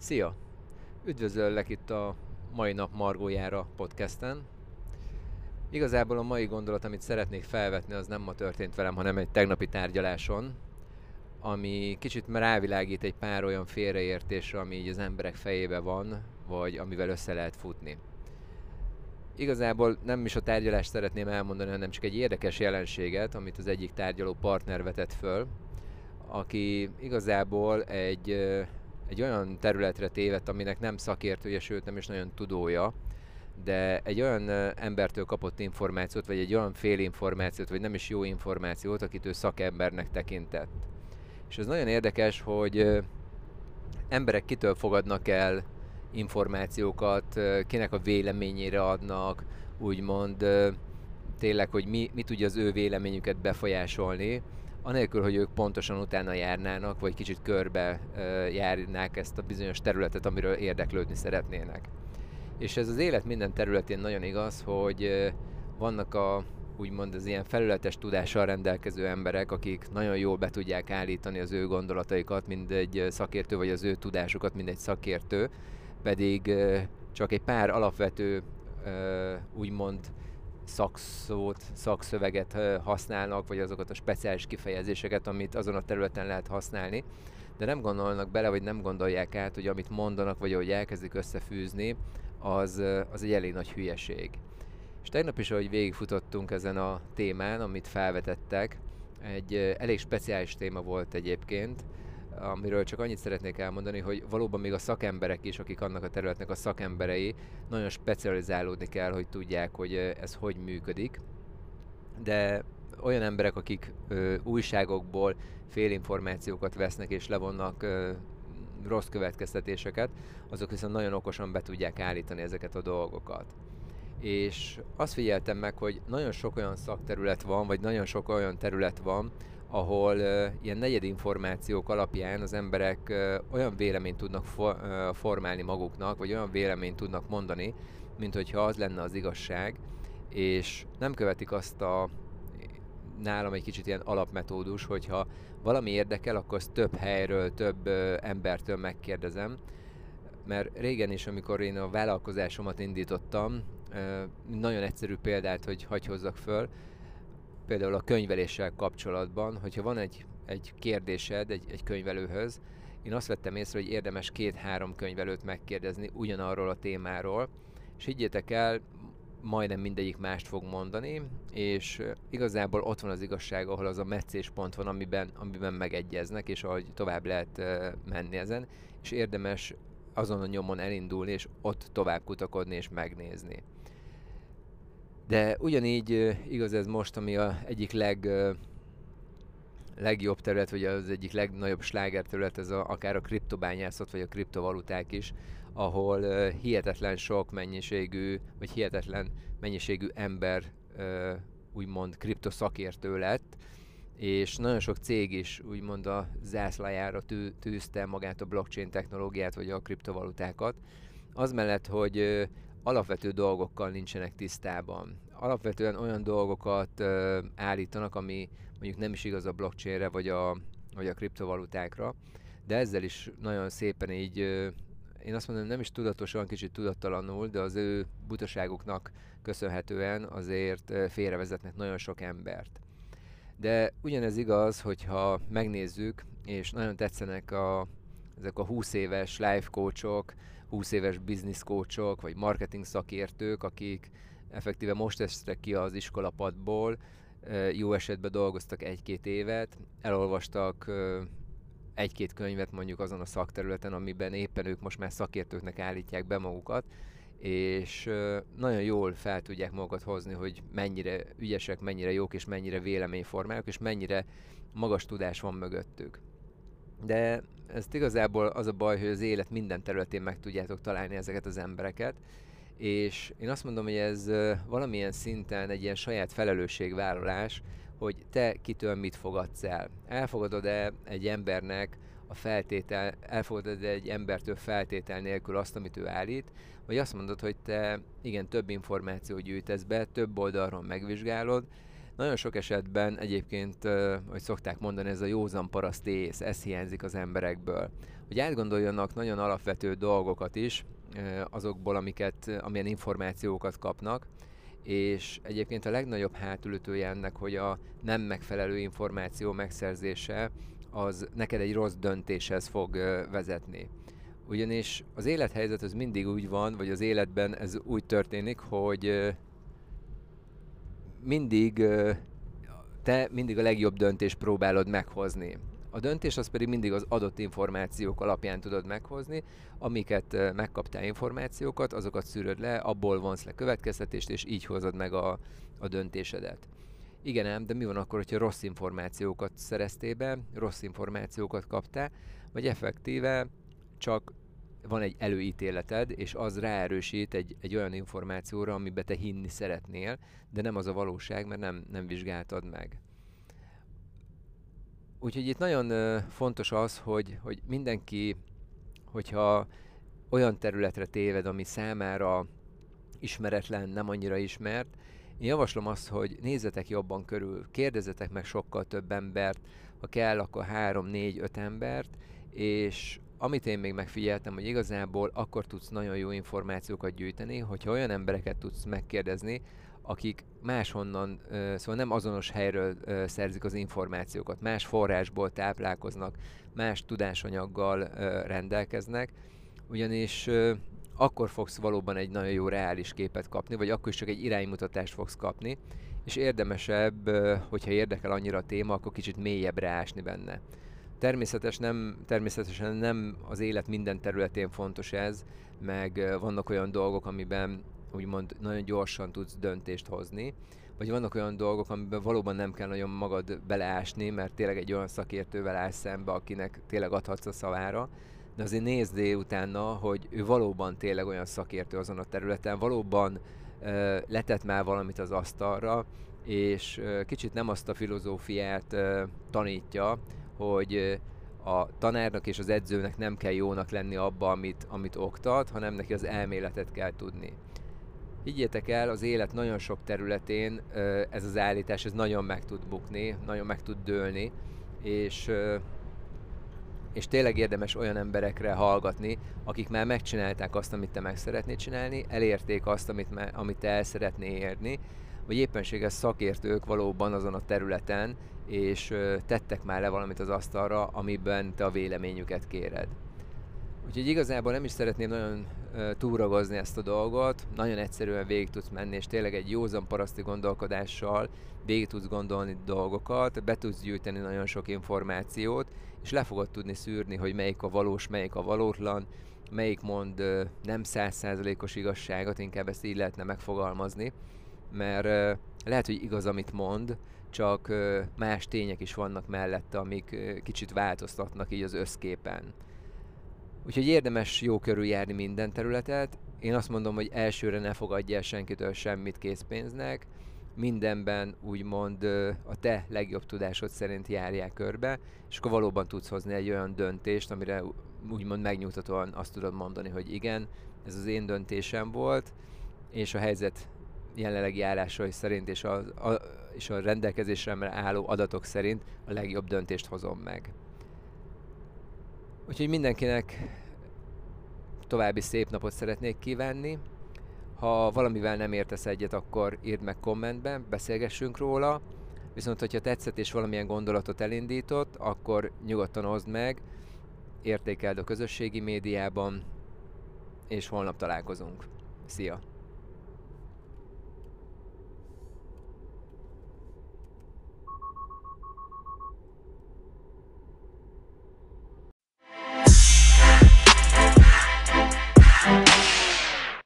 Szia! Üdvözöllek itt a mai nap Margójára podcasten. Igazából a mai gondolat, amit szeretnék felvetni, az nem ma történt velem, hanem egy tegnapi tárgyaláson, ami kicsit rávilágít egy pár olyan félreértésre, ami így az emberek fejébe van, vagy amivel össze lehet futni. Igazából nem is a tárgyalást szeretném elmondani, hanem csak egy érdekes jelenséget, amit az egyik tárgyaló partner vetett föl, aki igazából egy egy olyan területre tévedt, aminek nem szakértője, sőt nem is nagyon tudója, de egy olyan embertől kapott információt, vagy egy olyan fél információt, vagy nem is jó információt, akit ő szakembernek tekintett. És ez nagyon érdekes, hogy emberek kitől fogadnak el információkat, kinek a véleményére adnak, úgymond tényleg, hogy mi, mi tudja az ő véleményüket befolyásolni, anélkül, hogy ők pontosan utána járnának, vagy kicsit körbe járnák ezt a bizonyos területet, amiről érdeklődni szeretnének. És ez az élet minden területén nagyon igaz, hogy vannak a úgymond az ilyen felületes tudással rendelkező emberek, akik nagyon jól be tudják állítani az ő gondolataikat, mind egy szakértő, vagy az ő tudásukat, mind egy szakértő, pedig csak egy pár alapvető úgymond szakszót, szakszöveget használnak, vagy azokat a speciális kifejezéseket, amit azon a területen lehet használni, de nem gondolnak bele, vagy nem gondolják át, hogy amit mondanak, vagy ahogy elkezdik összefűzni, az, az egy elég nagy hülyeség. És tegnap is, ahogy végigfutottunk ezen a témán, amit felvetettek, egy elég speciális téma volt egyébként, amiről csak annyit szeretnék elmondani, hogy valóban még a szakemberek is, akik annak a területnek a szakemberei, nagyon specializálódni kell, hogy tudják, hogy ez hogy működik. De olyan emberek, akik ö, újságokból félinformációkat vesznek és levonnak ö, rossz következtetéseket, azok viszont nagyon okosan be tudják állítani ezeket a dolgokat. És azt figyeltem meg, hogy nagyon sok olyan szakterület van, vagy nagyon sok olyan terület van, ahol uh, ilyen negyed információk alapján az emberek uh, olyan véleményt tudnak for, uh, formálni maguknak, vagy olyan véleményt tudnak mondani, mint hogyha az lenne az igazság, és nem követik azt a nálam egy kicsit ilyen alapmetódus, hogyha valami érdekel, akkor azt több helyről, több uh, embertől megkérdezem, mert régen is, amikor én a vállalkozásomat indítottam, uh, nagyon egyszerű példát, hogy hagy hozzak föl, például a könyveléssel kapcsolatban, hogyha van egy, egy kérdésed egy, egy könyvelőhöz, én azt vettem észre, hogy érdemes két-három könyvelőt megkérdezni ugyanarról a témáról, és higgyétek el, majdnem mindegyik mást fog mondani, és igazából ott van az igazság, ahol az a meccéspont van, amiben, amiben megegyeznek, és ahogy tovább lehet menni ezen, és érdemes azon a nyomon elindulni, és ott tovább kutakodni és megnézni. De ugyanígy igaz ez most, ami a egyik leg, legjobb terület, vagy az egyik legnagyobb sláger terület, ez a, akár a kriptobányászat, vagy a kriptovaluták is, ahol hihetetlen sok mennyiségű, vagy hihetetlen mennyiségű ember úgymond kriptoszakértő lett, és nagyon sok cég is úgymond a zászlajára tű, tűzte magát a blockchain technológiát, vagy a kriptovalutákat. Az mellett, hogy alapvető dolgokkal nincsenek tisztában. Alapvetően olyan dolgokat ö, állítanak, ami mondjuk nem is igaz a blockchainre vagy a, vagy a kriptovalutákra, de ezzel is nagyon szépen így, ö, én azt mondom, nem is tudatosan, kicsit tudattalanul, de az ő butaságuknak köszönhetően azért félrevezetnek nagyon sok embert. De ugyanez igaz, hogyha megnézzük, és nagyon tetszenek a, ezek a 20 éves life coachok, 20 éves business coachok, vagy marketing szakértők, akik effektíve most estek ki az iskolapadból, jó esetben dolgoztak egy-két évet, elolvastak egy-két könyvet mondjuk azon a szakterületen, amiben éppen ők most már szakértőknek állítják be magukat, és nagyon jól fel tudják magukat hozni, hogy mennyire ügyesek, mennyire jók, és mennyire véleményformálók, és mennyire magas tudás van mögöttük de ez igazából az a baj, hogy az élet minden területén meg tudjátok találni ezeket az embereket, és én azt mondom, hogy ez valamilyen szinten egy ilyen saját felelősségvállalás, hogy te kitől mit fogadsz el. Elfogadod-e egy embernek a feltétel, elfogadod egy embertől feltétel nélkül azt, amit ő állít, vagy azt mondod, hogy te igen, több információt gyűjtesz be, több oldalról megvizsgálod, Nagyon sok esetben egyébként, hogy szokták mondani, ez a józan paraszt ész, ez hiányzik az emberekből. Hogy átgondoljanak nagyon alapvető dolgokat is, azokból, amiket, amilyen információkat kapnak, és egyébként a legnagyobb hátulütője ennek, hogy a nem megfelelő információ megszerzése az neked egy rossz döntéshez fog vezetni. Ugyanis az élethelyzet az mindig úgy van, vagy az életben ez úgy történik, hogy mindig te mindig a legjobb döntést próbálod meghozni. A döntés az pedig mindig az adott információk alapján tudod meghozni, amiket megkaptál információkat, azokat szűröd le, abból vonsz le következtetést, és így hozod meg a, a döntésedet. Igen ám, de mi van akkor, hogyha rossz információkat szereztél be, rossz információkat kaptál, vagy effektíve csak van egy előítéleted, és az ráerősít egy, egy olyan információra, amiben te hinni szeretnél, de nem az a valóság, mert nem, nem vizsgáltad meg. Úgyhogy itt nagyon fontos az, hogy, hogy mindenki, hogyha olyan területre téved, ami számára ismeretlen, nem annyira ismert, én javaslom azt, hogy nézzetek jobban körül, kérdezzetek meg sokkal több embert, ha kell, akkor három, négy, öt embert, és amit én még megfigyeltem, hogy igazából akkor tudsz nagyon jó információkat gyűjteni, hogyha olyan embereket tudsz megkérdezni, akik máshonnan, szóval nem azonos helyről szerzik az információkat, más forrásból táplálkoznak, más tudásanyaggal rendelkeznek, ugyanis akkor fogsz valóban egy nagyon jó reális képet kapni, vagy akkor is csak egy iránymutatást fogsz kapni, és érdemesebb, hogyha érdekel annyira a téma, akkor kicsit mélyebbre ásni benne. Természetes nem, természetesen nem az élet minden területén fontos ez, meg vannak olyan dolgok, amiben úgymond nagyon gyorsan tudsz döntést hozni, vagy vannak olyan dolgok, amiben valóban nem kell nagyon magad beleásni, mert tényleg egy olyan szakértővel állsz szembe, akinek tényleg adhatsz a szavára, de azért nézd utána, hogy ő valóban tényleg olyan szakértő azon a területen, valóban uh, letett már valamit az asztalra, és uh, kicsit nem azt a filozófiát uh, tanítja, hogy a tanárnak és az edzőnek nem kell jónak lenni abba, amit, amit oktat, hanem neki az elméletet kell tudni. Higgyétek el, az élet nagyon sok területén ez az állítás, ez nagyon meg tud bukni, nagyon meg tud dőlni, és, és tényleg érdemes olyan emberekre hallgatni, akik már megcsinálták azt, amit te meg szeretnéd csinálni, elérték azt, amit, amit te el szeretnél érni, vagy éppenséges szakértők valóban azon a területen, és tettek már le valamit az asztalra, amiben te a véleményüket kéred. Úgyhogy igazából nem is szeretném nagyon túragozni ezt a dolgot, nagyon egyszerűen végig tudsz menni, és tényleg egy józan paraszti gondolkodással végig tudsz gondolni dolgokat, be tudsz gyűjteni nagyon sok információt, és le fogod tudni szűrni, hogy melyik a valós, melyik a valótlan, melyik mond nem százszázalékos igazságot, inkább ezt így lehetne megfogalmazni, mert lehet, hogy igaz, amit mond, csak más tények is vannak mellette, amik kicsit változtatnak így az összképen. Úgyhogy érdemes jó körül járni minden területet. Én azt mondom, hogy elsőre ne fogadj senkitől semmit készpénznek, mindenben úgymond a te legjobb tudásod szerint járják körbe, és akkor valóban tudsz hozni egy olyan döntést, amire úgymond megnyugtatóan azt tudod mondani, hogy igen, ez az én döntésem volt, és a helyzet jelenlegi állásai szerint és a, a, és a rendelkezésre álló adatok szerint a legjobb döntést hozom meg. Úgyhogy mindenkinek további szép napot szeretnék kívánni. Ha valamivel nem értesz egyet, akkor írd meg kommentben, beszélgessünk róla. Viszont, hogyha tetszett és valamilyen gondolatot elindított, akkor nyugodtan hozd meg, értékeld a közösségi médiában, és holnap találkozunk. Szia!